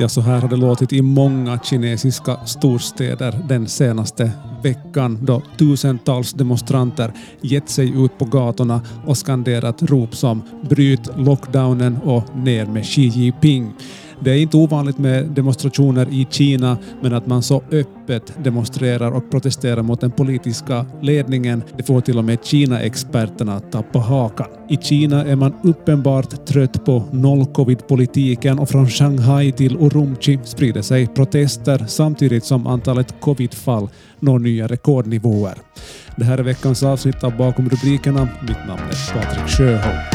Ja, så här har det låtit i många kinesiska storstäder den senaste veckan då tusentals demonstranter gett sig ut på gatorna och skanderat rop som “bryt lockdownen” och “ner med Xi Jinping”. Det är inte ovanligt med demonstrationer i Kina, men att man så öppet demonstrerar och protesterar mot den politiska ledningen, det får till och med Kina-experterna att tappa hakan. I Kina är man uppenbart trött på noll-covid-politiken och från Shanghai till Urumqi sprider sig protester samtidigt som antalet covid-fall når nya rekordnivåer. Det här är veckans avsnitt av Bakom rubrikerna. Mitt namn är Patrik Sjöholm.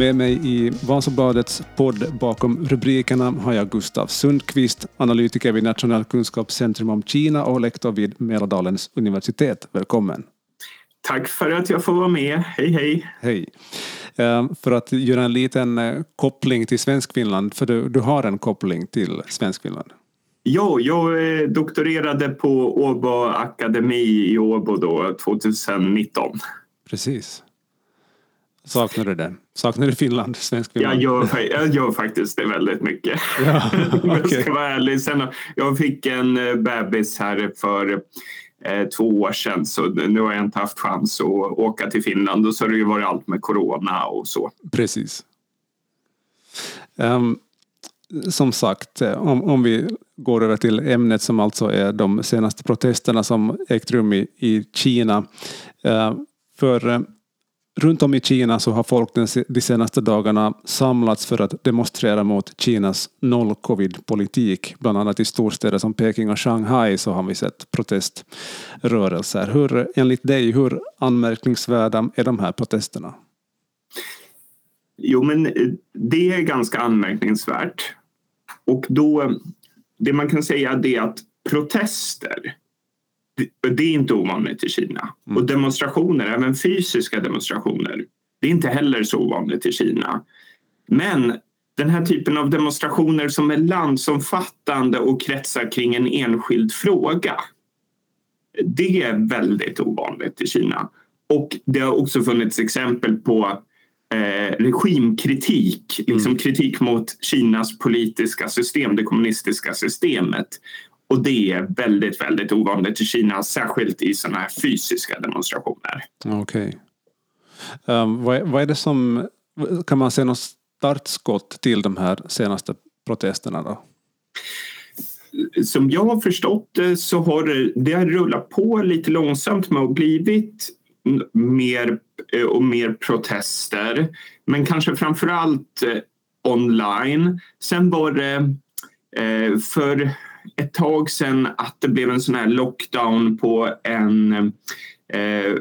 Med mig i Vasabladets podd bakom rubrikerna har jag Gustav Sundqvist, analytiker vid Nationellt kunskapscentrum om Kina och lektor vid Mälardalens universitet. Välkommen! Tack för att jag får vara med. Hej, hej! Hej! Eh, för att göra en liten eh, koppling till Svenskfinland, för du, du har en koppling till Svenskfinland. Ja, jag eh, doktorerade på Åbo Akademi i Åbo då, 2019. Precis. Saknar du det? Saknar du Finland? Svensk Finland? Jag gör, jag gör faktiskt det väldigt mycket. Ja, okay. jag ska vara ärlig. Sen, jag fick en eh, bebis här för eh, två år sedan så nu har jag inte haft chans att åka till Finland och så har det ju varit allt med corona och så. Precis. Um, som sagt, eh, om, om vi går över till ämnet som alltså är de senaste protesterna som ägt rum i, i Kina. Uh, för Runt om i Kina så har folk de senaste dagarna samlats för att demonstrera mot Kinas noll-covid-politik. Bland annat i storstäder som Peking och Shanghai så har vi sett proteströrelser. Hur, enligt dig, hur anmärkningsvärda är de här protesterna? Jo, men eh, det är ganska anmärkningsvärt. Och då, det man kan säga är att protester det är inte ovanligt i Kina. Mm. Och demonstrationer, även fysiska demonstrationer, det är inte heller så ovanligt i Kina. Men den här typen av demonstrationer som är landsomfattande och kretsar kring en enskild fråga. Det är väldigt ovanligt i Kina. Och det har också funnits exempel på eh, regimkritik, liksom mm. kritik mot Kinas politiska system, det kommunistiska systemet. Och det är väldigt, väldigt ovanligt i Kina, särskilt i sådana här fysiska demonstrationer. Okej. Okay. Um, vad, vad, är det som, kan man se något startskott till de här senaste protesterna då? Som jag har förstått det så har det, det har rullat på lite långsamt med att blivit mer eh, och mer protester. Men kanske framför allt eh, online. Sen var det eh, för ett tag sedan att det blev en sån här lockdown på en eh,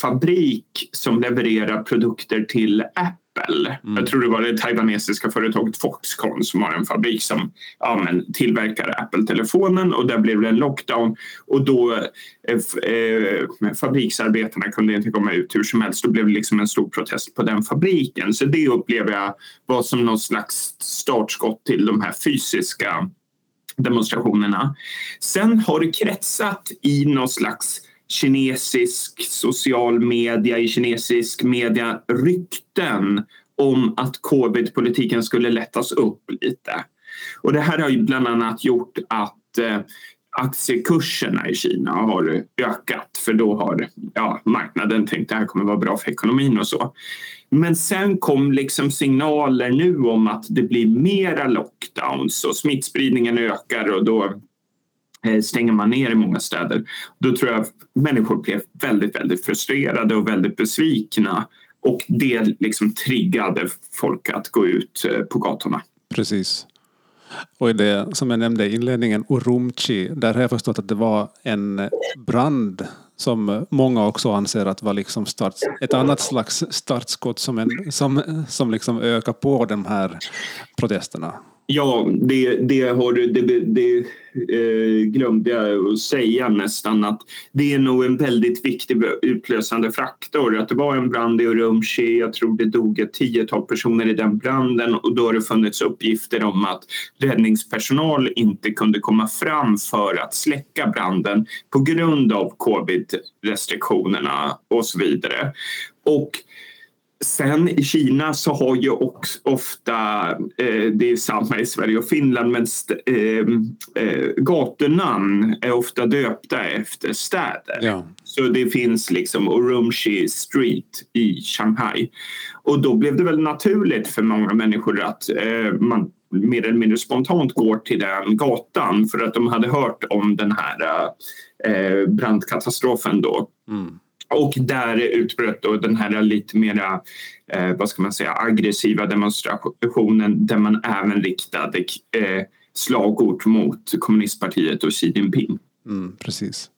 fabrik som levererar produkter till Apple. Mm. Jag tror det var det taiwanesiska företaget Foxconn som har en fabrik som ja, men, tillverkar Apple-telefonen och där blev det en lockdown och då eh, eh, fabriksarbetarna kunde inte komma ut hur som helst. Då blev det liksom en stor protest på den fabriken. Så det upplever jag var som något slags startskott till de här fysiska demonstrationerna. Sen har det kretsat i någon slags kinesisk social media, i kinesisk media rykten om att covid-politiken skulle lättas upp lite. Och det här har ju bland annat gjort att eh, aktiekurserna i Kina har ökat för då har ja, marknaden tänkt att det här kommer vara bra för ekonomin och så. Men sen kom liksom signaler nu om att det blir mera lockdowns och smittspridningen ökar och då eh, stänger man ner i många städer. Då tror jag människor blev väldigt, väldigt frustrerade och väldigt besvikna och det liksom triggade folk att gå ut eh, på gatorna. Precis. Och i det som jag nämnde i inledningen, Urumqi, där har jag förstått att det var en brand som många också anser att var liksom start, ett annat slags startskott som, en, som, som liksom ökar på de här protesterna. Ja, det, det, har, det, det eh, glömde jag att säga nästan att det är nog en väldigt viktig utlösande faktor. Att det var en brand i Urumqi, jag tror det dog ett tiotal personer i den branden och då har det funnits uppgifter om att räddningspersonal inte kunde komma fram för att släcka branden på grund av covid-restriktionerna och så vidare. Och Sen i Kina så har ju också ofta, eh, det är samma i Sverige och Finland, men eh, eh, gatunamn är ofta döpta efter städer. Ja. Så det finns liksom Urumqi Street i Shanghai. Och då blev det väl naturligt för många människor att eh, man mer eller mindre spontant går till den gatan för att de hade hört om den här eh, brandkatastrofen då. Mm. Och där utbröt då den här lite mera, eh, vad ska man säga, aggressiva demonstrationen där man även riktade eh, slagord mot kommunistpartiet och Xi Jinping. Mm, precis.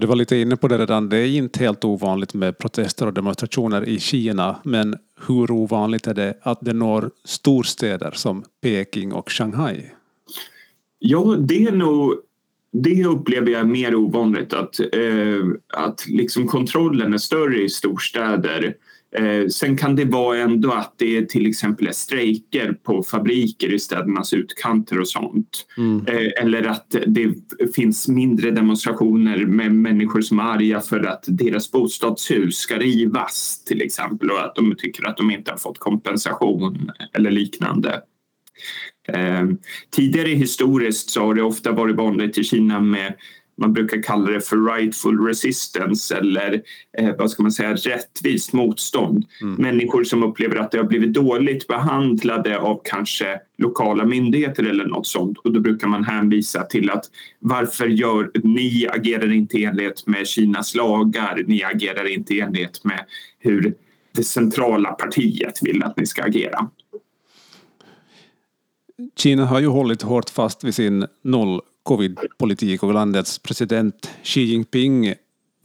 Du var lite inne på det redan. Det är inte helt ovanligt med protester och demonstrationer i Kina. Men hur ovanligt är det att det når storstäder som Peking och Shanghai? Ja, det är nog det upplever jag mer ovanligt att, eh, att liksom kontrollen är större i storstäder. Eh, sen kan det vara ändå att det är till exempel är strejker på fabriker i städernas utkanter och sånt. Mm. Eh, eller att det finns mindre demonstrationer med människor som är arga för att deras bostadshus ska rivas till exempel och att de tycker att de inte har fått kompensation eller liknande. Eh, tidigare historiskt så har det ofta varit vanligt i Kina med man brukar kalla det för rightful resistance eller eh, vad ska man säga, rättvist motstånd. Mm. Människor som upplever att de har blivit dåligt behandlade av kanske lokala myndigheter eller något sånt och då brukar man hänvisa till att varför gör ni agerar inte i enlighet med Kinas lagar, ni agerar inte i enlighet med hur det centrala partiet vill att ni ska agera. Kina har ju hållit hårt fast vid sin noll covid-politik och landets president Xi Jinping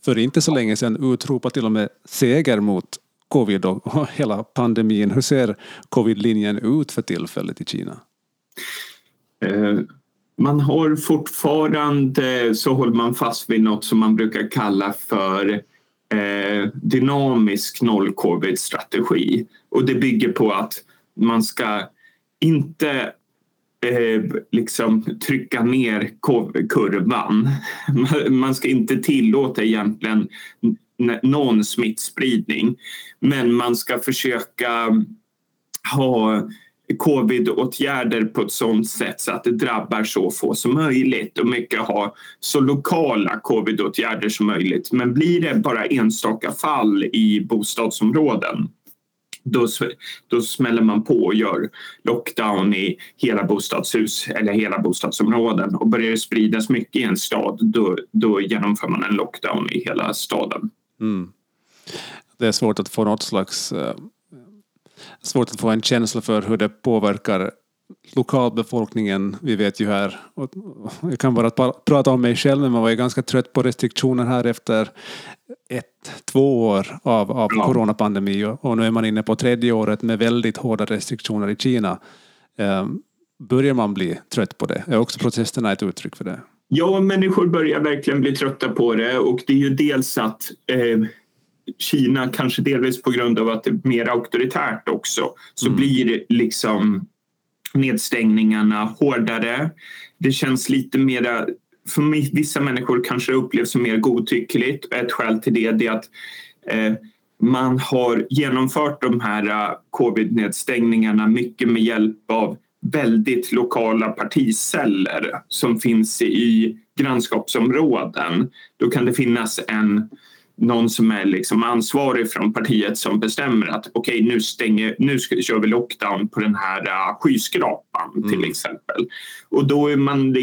för inte så länge sedan utropade till och med seger mot covid och hela pandemin. Hur ser covid-linjen ut för tillfället i Kina? Eh, man har fortfarande så håller man fast vid något som man brukar kalla för eh, dynamisk noll-covid-strategi och det bygger på att man ska inte eh, liksom trycka ner kurvan. Man ska inte tillåta egentligen någon smittspridning men man ska försöka ha covid-åtgärder på ett sådant sätt så att det drabbar så få som möjligt och mycket ha så lokala covid-åtgärder som möjligt. Men blir det bara enstaka fall i bostadsområden då, då smäller man på och gör lockdown i hela bostadshus eller hela bostadsområden och börjar det spridas mycket i en stad då, då genomför man en lockdown i hela staden. Mm. Det är svårt att få något slags uh, svårt att få en känsla för hur det påverkar lokalbefolkningen. Vi vet ju här, och jag kan bara prata om mig själv, men man var ju ganska trött på restriktioner här efter ett, två år av, av ja. coronapandemi och nu är man inne på tredje året med väldigt hårda restriktioner i Kina. Um, börjar man bli trött på det? Är också protesterna ett uttryck för det? Ja, människor börjar verkligen bli trötta på det och det är ju dels att eh, Kina, kanske delvis på grund av att det är mer auktoritärt också, så mm. blir liksom nedstängningarna hårdare. Det känns lite mera för vissa människor kanske det upplevs som mer godtyckligt. Ett skäl till det är att eh, man har genomfört de här eh, covid-nedstängningarna mycket med hjälp av väldigt lokala particeller som finns i grannskapsområden. Då kan det finnas en någon som är liksom ansvarig från partiet som bestämmer att okej, okay, nu, stänger, nu ska, kör vi lockdown på den här uh, skyskrapan mm. till exempel. Och då är man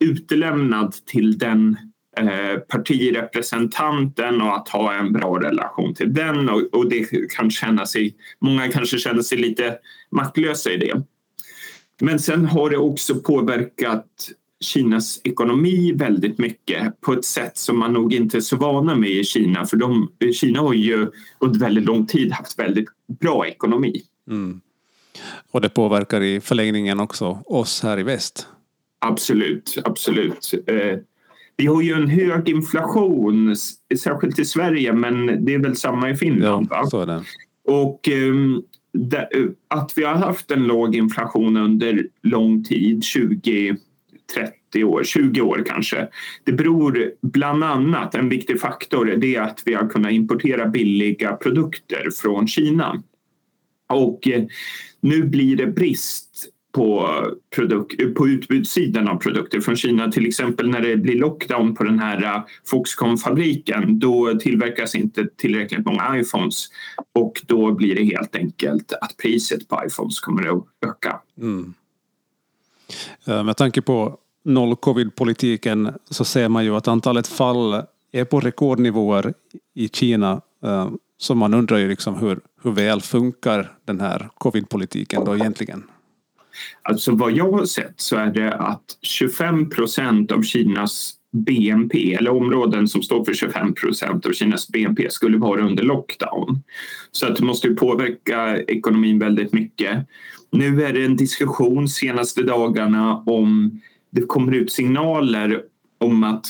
utelämnad till den eh, partirepresentanten och att ha en bra relation till den och, och det kan känna sig, många kanske känner sig lite maktlösa i det. Men sen har det också påverkat Kinas ekonomi väldigt mycket på ett sätt som man nog inte är så vana med i Kina. För de, Kina har ju under väldigt lång tid haft väldigt bra ekonomi. Mm. Och det påverkar i förlängningen också oss här i väst. Absolut, absolut. Eh, vi har ju en hög inflation, särskilt i Sverige, men det är väl samma i Finland? Ja, så är det. Och ehm, att vi har haft en låg inflation under lång tid, 20, 30 år, 20 år kanske. Det beror bland annat, en viktig faktor, det är att vi har kunnat importera billiga produkter från Kina. Och eh, nu blir det brist på, produk- på utbudssidan av produkter från Kina. Till exempel när det blir lockdown på den här eh, Foxconn-fabriken då tillverkas inte tillräckligt många iPhones och då blir det helt enkelt att priset på iPhones kommer att öka. Mm. Eh, med tanke på noll-covid-politiken så ser man ju att antalet fall är på rekordnivåer i Kina. Eh, så man undrar ju liksom hur, hur väl funkar den här covid-politiken då egentligen? Alltså vad jag har sett så är det att 25 procent av Kinas BNP, eller områden som står för 25 procent av Kinas BNP, skulle vara under lockdown. Så att det måste påverka ekonomin väldigt mycket. Nu är det en diskussion senaste dagarna om det kommer ut signaler om att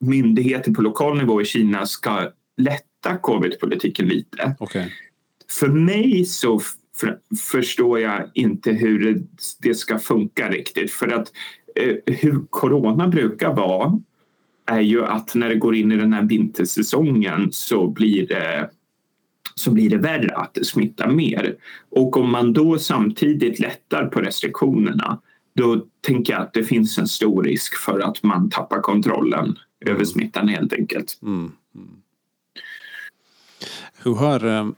myndigheter på lokal nivå i Kina ska lätta covid-politiken lite. Okay. För mig så för, förstår jag inte hur det, det ska funka riktigt. För att eh, hur corona brukar vara är ju att när det går in i den här vintersäsongen så blir det så blir det värre att det smittar mer. Och om man då samtidigt lättar på restriktionerna då tänker jag att det finns en stor risk för att man tappar kontrollen mm. över smittan helt enkelt. Mm. Mm. Hur har eh,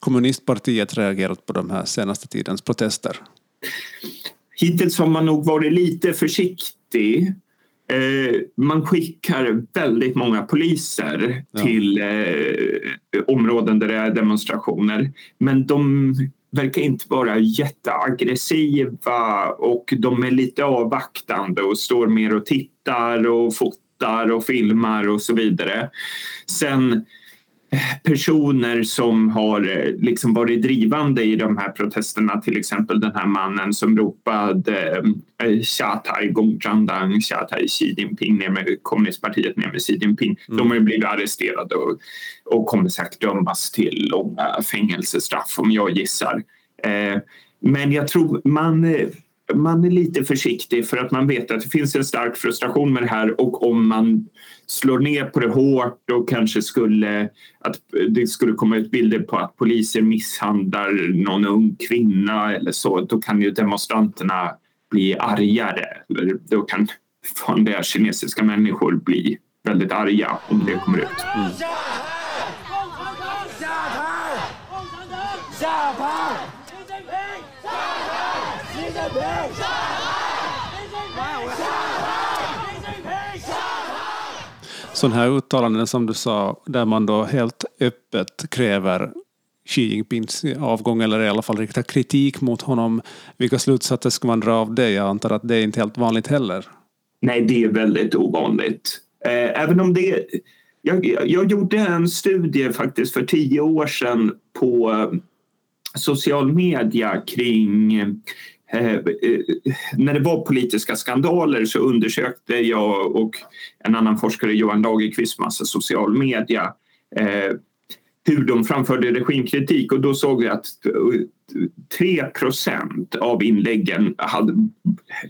kommunistpartiet reagerat på de här senaste tidens protester? Hittills har man nog varit lite försiktig. Eh, man skickar väldigt många poliser ja. till eh, områden där det är demonstrationer. Men de verkar inte vara jätteaggressiva och de är lite avvaktande och står mer och tittar och fotar och filmar och så vidare. Sen personer som har eh, liksom varit drivande i de här protesterna, till exempel den här mannen som ropade Xia eh, Gongzhandang, Xia Xi Jinping ner med kommunistpartiet ner med Xi Jinping. Mm. De har ju blivit arresterade och, och kommer säkert dömas till långa fängelsestraff om jag gissar. Eh, men jag tror man man är lite försiktig för att man vet att det finns en stark frustration med det här och om man slår ner på det hårt och kanske skulle att det skulle komma ut bilder på att poliser misshandlar någon ung kvinna eller så, då kan ju demonstranterna bli argare. Då kan vanliga kinesiska människor bli väldigt arga om det kommer ut. Mm. Sådana här uttalanden som du sa, där man då helt öppet kräver Xi Jinpings avgång eller i alla fall riktar kritik mot honom. Vilka slutsatser ska man dra av det? Jag antar att det är inte helt vanligt heller. Nej, det är väldigt ovanligt. Eh, även om det... Jag, jag gjorde en studie faktiskt för tio år sedan på social media kring Eh, eh, när det var politiska skandaler så undersökte jag och en annan forskare, Johan Lagerqvist, massa social media eh, hur de framförde regimkritik och då såg jag att 3% av inläggen hade,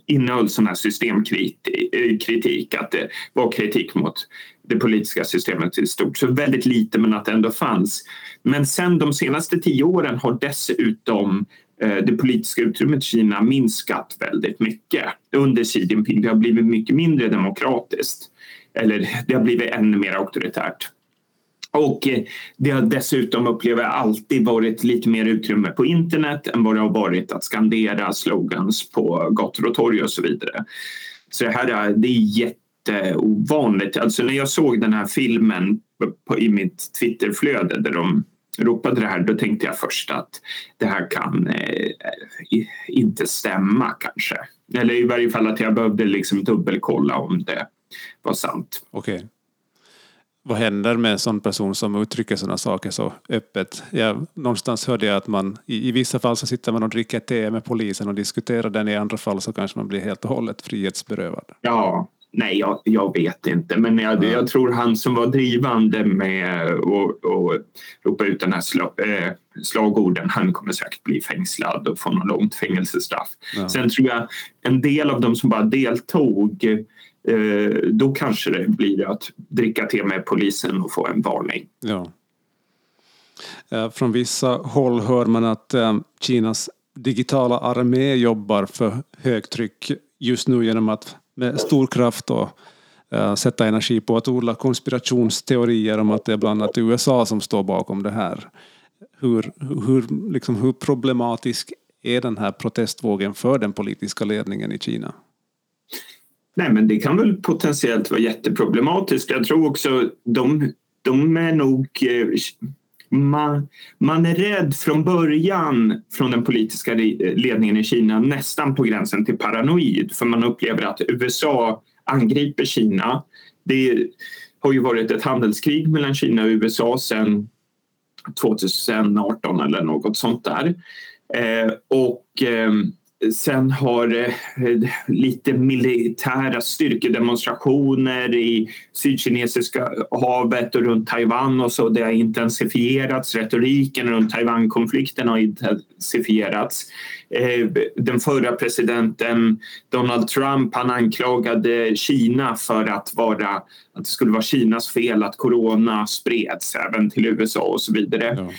innehöll sån här systemkritik, att det var kritik mot det politiska systemet i stort. Så väldigt lite men att det ändå fanns. Men sen de senaste tio åren har dessutom Eh, det politiska utrymmet i Kina minskat väldigt mycket under Xi Jinping. Det har blivit mycket mindre demokratiskt. Eller det har blivit ännu mer auktoritärt. Och eh, det har dessutom, upplever jag, alltid varit lite mer utrymme på internet än vad det har varit att skandera slogans på gator och torg och så vidare. Så det här är, det är jätteovanligt. Alltså när jag såg den här filmen på, i mitt Twitterflöde där de ropade det här, då tänkte jag först att det här kan eh, inte stämma kanske. Eller i varje fall att jag behövde liksom dubbelkolla om det var sant. Okej. Okay. vad händer med en sån person som uttrycker sådana saker så öppet? Jag, någonstans hörde jag att man i, i vissa fall så sitter man och dricker te med polisen och diskuterar den, i andra fall så kanske man blir helt och hållet frihetsberövad. Ja, Nej, jag, jag, vet inte. Men jag, mm. jag, tror han som var drivande med att ropa ut den här slag, äh, slagorden, han kommer säkert bli fängslad och få något långt fängelsestraff. Ja. Sen tror jag en del av dem som bara deltog eh, då kanske det blir att dricka te med polisen och få en varning. Ja. Från vissa håll hör man att eh, Kinas digitala armé jobbar för högtryck just nu genom att med stor kraft och uh, sätta energi på att odla konspirationsteorier om att det är bland annat USA som står bakom det här. Hur, hur, liksom, hur problematisk är den här protestvågen för den politiska ledningen i Kina? Nej, men det kan väl potentiellt vara jätteproblematiskt. Jag tror också de, de är nog eh, man, man är rädd från början från den politiska ledningen i Kina nästan på gränsen till paranoid för man upplever att USA angriper Kina. Det har ju varit ett handelskrig mellan Kina och USA sedan 2018 eller något sånt där. Eh, och eh, Sen har eh, lite militära styrkedemonstrationer i Sydkinesiska havet och runt Taiwan och så. Det har intensifierats. Retoriken runt Taiwan-konflikten har intensifierats. Eh, den förra presidenten Donald Trump han anklagade Kina för att, vara, att det skulle vara Kinas fel att corona spreds även till USA och så vidare. Ja.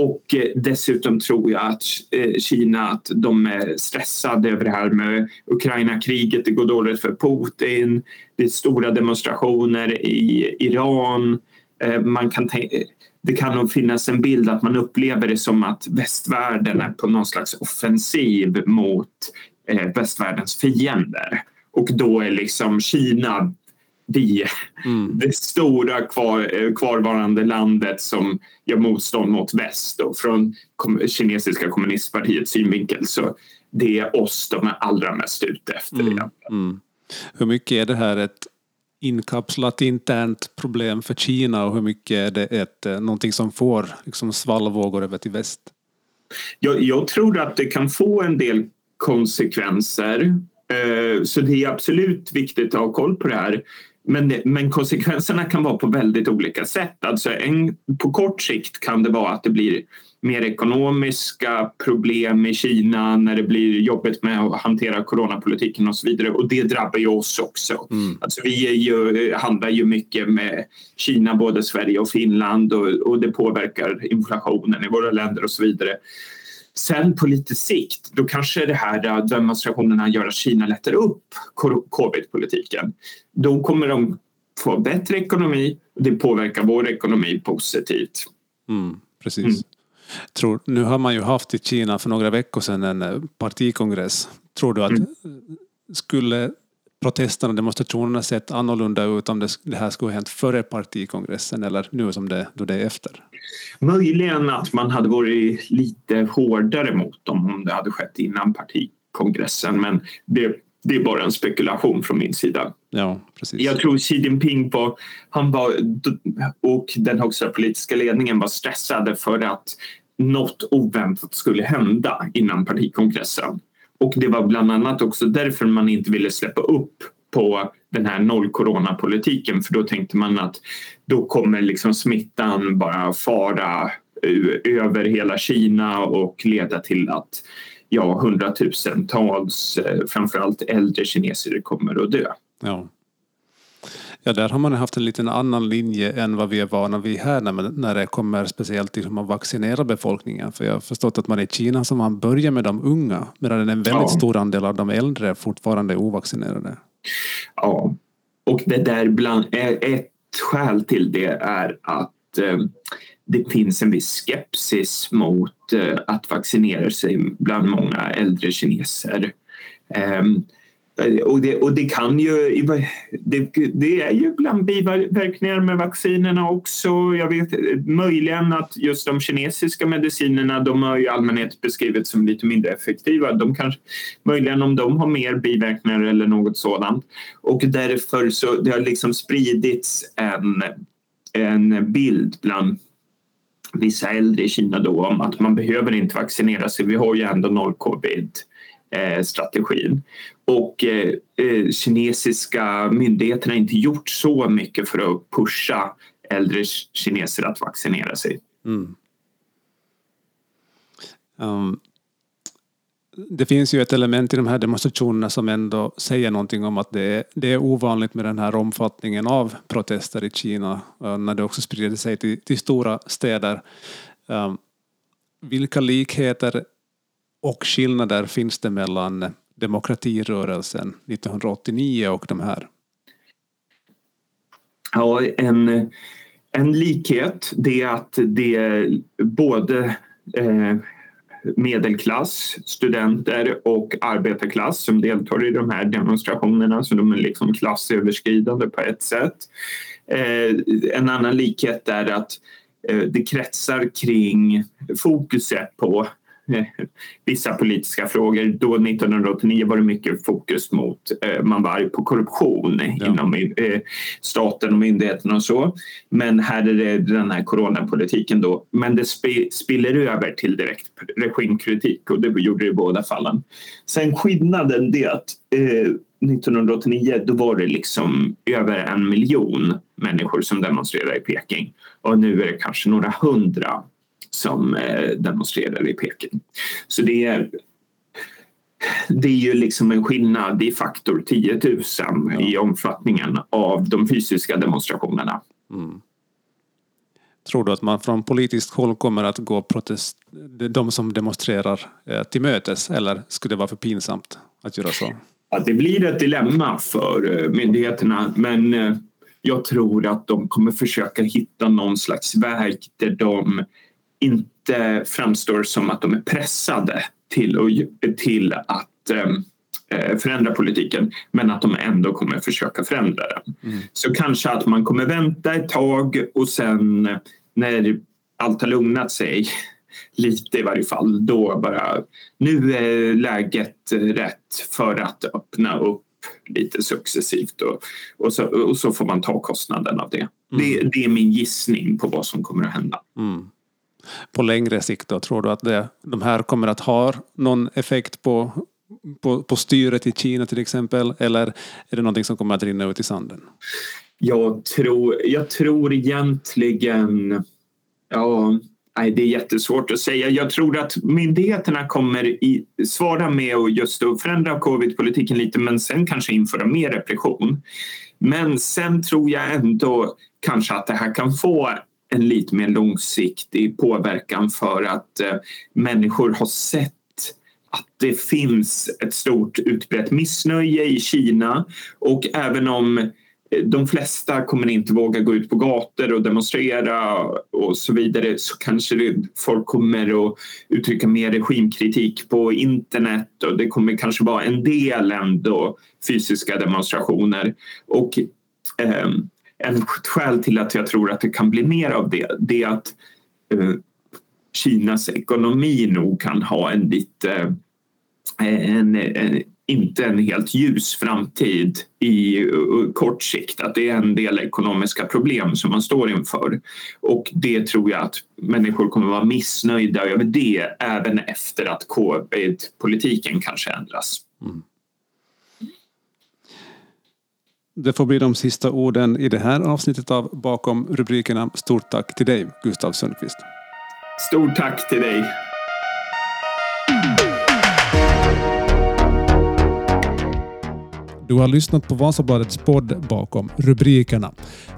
Och eh, dessutom tror jag att eh, Kina att de är stressade över det här med Ukraina-kriget. Det går dåligt för Putin. Det är stora demonstrationer i Iran. Eh, man kan det kan nog finnas en bild att man upplever det som att västvärlden är på någon slags offensiv mot västvärldens fiender. Och då är liksom Kina vi, mm. det stora kvar, kvarvarande landet som gör motstånd mot väst och från kinesiska kommunistpartiets synvinkel så det är oss de är allra mest ute efter. Mm. Mm. Hur mycket är det här ett inkapslat internt problem för Kina och hur mycket är det ett, eh, någonting som får liksom svallvågor över till väst? Jag, jag tror att det kan få en del konsekvenser. Eh, så det är absolut viktigt att ha koll på det här. Men, men konsekvenserna kan vara på väldigt olika sätt. Alltså en, på kort sikt kan det vara att det blir mer ekonomiska problem i Kina när det blir jobbigt med att hantera coronapolitiken och så vidare. Och det drabbar ju oss också. Mm. Alltså vi ju, handlar ju mycket med Kina, både Sverige och Finland och, och det påverkar inflationen i våra länder och så vidare. Sen på lite sikt, då kanske det här äh, demonstrationerna gör att Kina lättar upp covid-politiken. Då kommer de få bättre ekonomi och det påverkar vår ekonomi positivt. Mm, precis. Mm. Tror, nu har man ju haft i Kina för några veckor sedan en äh, partikongress. Tror du att mm. skulle protesterna och demonstrationerna sett annorlunda ut om det, det här skulle ha hänt före partikongressen eller nu som det, då det är efter? Möjligen att man hade varit lite hårdare mot dem om det hade skett innan partikongressen men det, det är bara en spekulation från min sida. Ja, precis. Jag tror Xi Jinping var, han var, och den högsta politiska ledningen var stressade för att något oväntat skulle hända innan partikongressen. Och det var bland annat också därför man inte ville släppa upp på den här noll coronapolitiken för då tänkte man att då kommer liksom smittan bara fara eh, över hela Kina och leda till att ja, hundratusentals, eh, framförallt äldre kineser kommer att dö. Ja. Ja, där har man haft en liten annan linje än vad vi är vana vid här när, man, när det kommer speciellt till hur man vaccinerar befolkningen. För jag har förstått att man i Kina som man börjar med de unga medan en väldigt ja. stor andel av de äldre fortfarande är ovaccinerade. Ja, och det där bland, ett skäl till det är att eh, det finns en viss skepsis mot eh, att vaccinera sig bland många äldre kineser. Um, Eh, och det, och det kan ju, det, det, är ju ibland biverkningar med vaccinerna också. Jag vet möjligen att just de kinesiska medicinerna, de har ju i allmänhet beskrivits som lite mindre effektiva. De kanske, möjligen om de har mer biverkningar eller något sådant. Och därför så det har liksom spridits en en bild bland vissa äldre i Kina då om att man behöver inte vaccinera sig. Vi har ju ändå noll covid Eh, strategin. Och eh, eh, kinesiska myndigheterna har inte gjort så mycket för att pusha äldre kineser att vaccinera sig. Mm. Um, det finns ju ett element i de här demonstrationerna som ändå säger någonting om att det är, det är ovanligt med den här omfattningen av protester i Kina eh, när det också sprider sig till, till stora städer. Um, vilka likheter och skillnader finns det mellan demokratirörelsen 1989 och de här? Ja, en, en likhet det är att det är både eh, medelklass, studenter och arbetarklass som deltar i de här demonstrationerna så de är liksom klassöverskridande på ett sätt. Eh, en annan likhet är att eh, det kretsar kring fokuset på vissa politiska frågor. Då 1989 var det mycket fokus mot, eh, man var på korruption ja. inom eh, staten och myndigheterna och så. Men här är det den här coronapolitiken då. Men det spiller över till direkt regimkritik och det gjorde det i båda fallen. Sen skillnaden det att 1989 eh, då var det liksom över en miljon människor som demonstrerade i Peking och nu är det kanske några hundra som eh, demonstrerar i Peking. Så det är, det är ju liksom en skillnad i faktor 10 000 ja. i omfattningen av de fysiska demonstrationerna. Mm. Tror du att man från politiskt håll kommer att gå protest, de som demonstrerar eh, till mötes eller skulle det vara för pinsamt att göra så? Ja, det blir ett dilemma för eh, myndigheterna men jag tror att de kommer försöka hitta någon slags väg där de inte framstår som att de är pressade till, till att ehm, eh, förändra politiken men att de ändå kommer försöka förändra den. Mm. Så kanske att man kommer vänta ett tag och sen när allt har lugnat sig lite i varje fall, då bara nu är läget rätt för att öppna upp lite successivt och, och, så, och så får man ta kostnaden av det. Mm. det. Det är min gissning på vad som kommer att hända. Mm på längre sikt? Då? Tror du att det, de här kommer att ha någon effekt på, på, på styret i Kina till exempel? Eller är det någonting som kommer att rinna ut i sanden? Jag tror, jag tror egentligen... Ja, nej, det är jättesvårt att säga. Jag tror att myndigheterna kommer i, svara med att just förändra covid-politiken lite men sen kanske införa mer repression. Men sen tror jag ändå kanske att det här kan få en lite mer långsiktig påverkan för att eh, människor har sett att det finns ett stort utbrett missnöje i Kina och även om eh, de flesta kommer inte våga gå ut på gator och demonstrera och så vidare så kanske folk kommer att uttrycka mer regimkritik på internet och det kommer kanske vara en del ändå fysiska demonstrationer. Och eh, en skäl till att jag tror att det kan bli mer av det, det är att eh, Kinas ekonomi nog kan ha en lite eh, en, en, inte en helt ljus framtid i uh, kort sikt, att det är en del ekonomiska problem som man står inför. Och det tror jag att människor kommer vara missnöjda över det även efter att covid-politiken eh, kanske ändras. Mm. Det får bli de sista orden i det här avsnittet av Bakom rubrikerna. Stort tack till dig, Gustav Sundqvist. Stort tack till dig. Du har lyssnat på Vasabladets podd Bakom rubrikerna.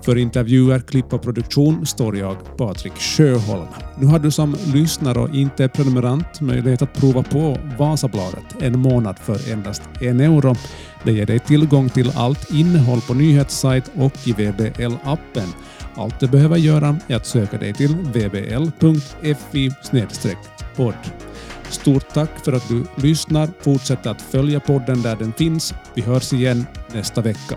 För intervjuer, klipp och produktion står jag, Patrik Sjöholm. Nu har du som lyssnare och inte prenumerant möjlighet att prova på Vasabladet en månad för endast en euro. Det ger dig tillgång till allt innehåll på nyhetssajt och i VBL-appen. Allt du behöver göra är att söka dig till vbl.fi podd. Stort tack för att du lyssnar. Fortsätt att följa podden där den finns. Vi hörs igen nästa vecka.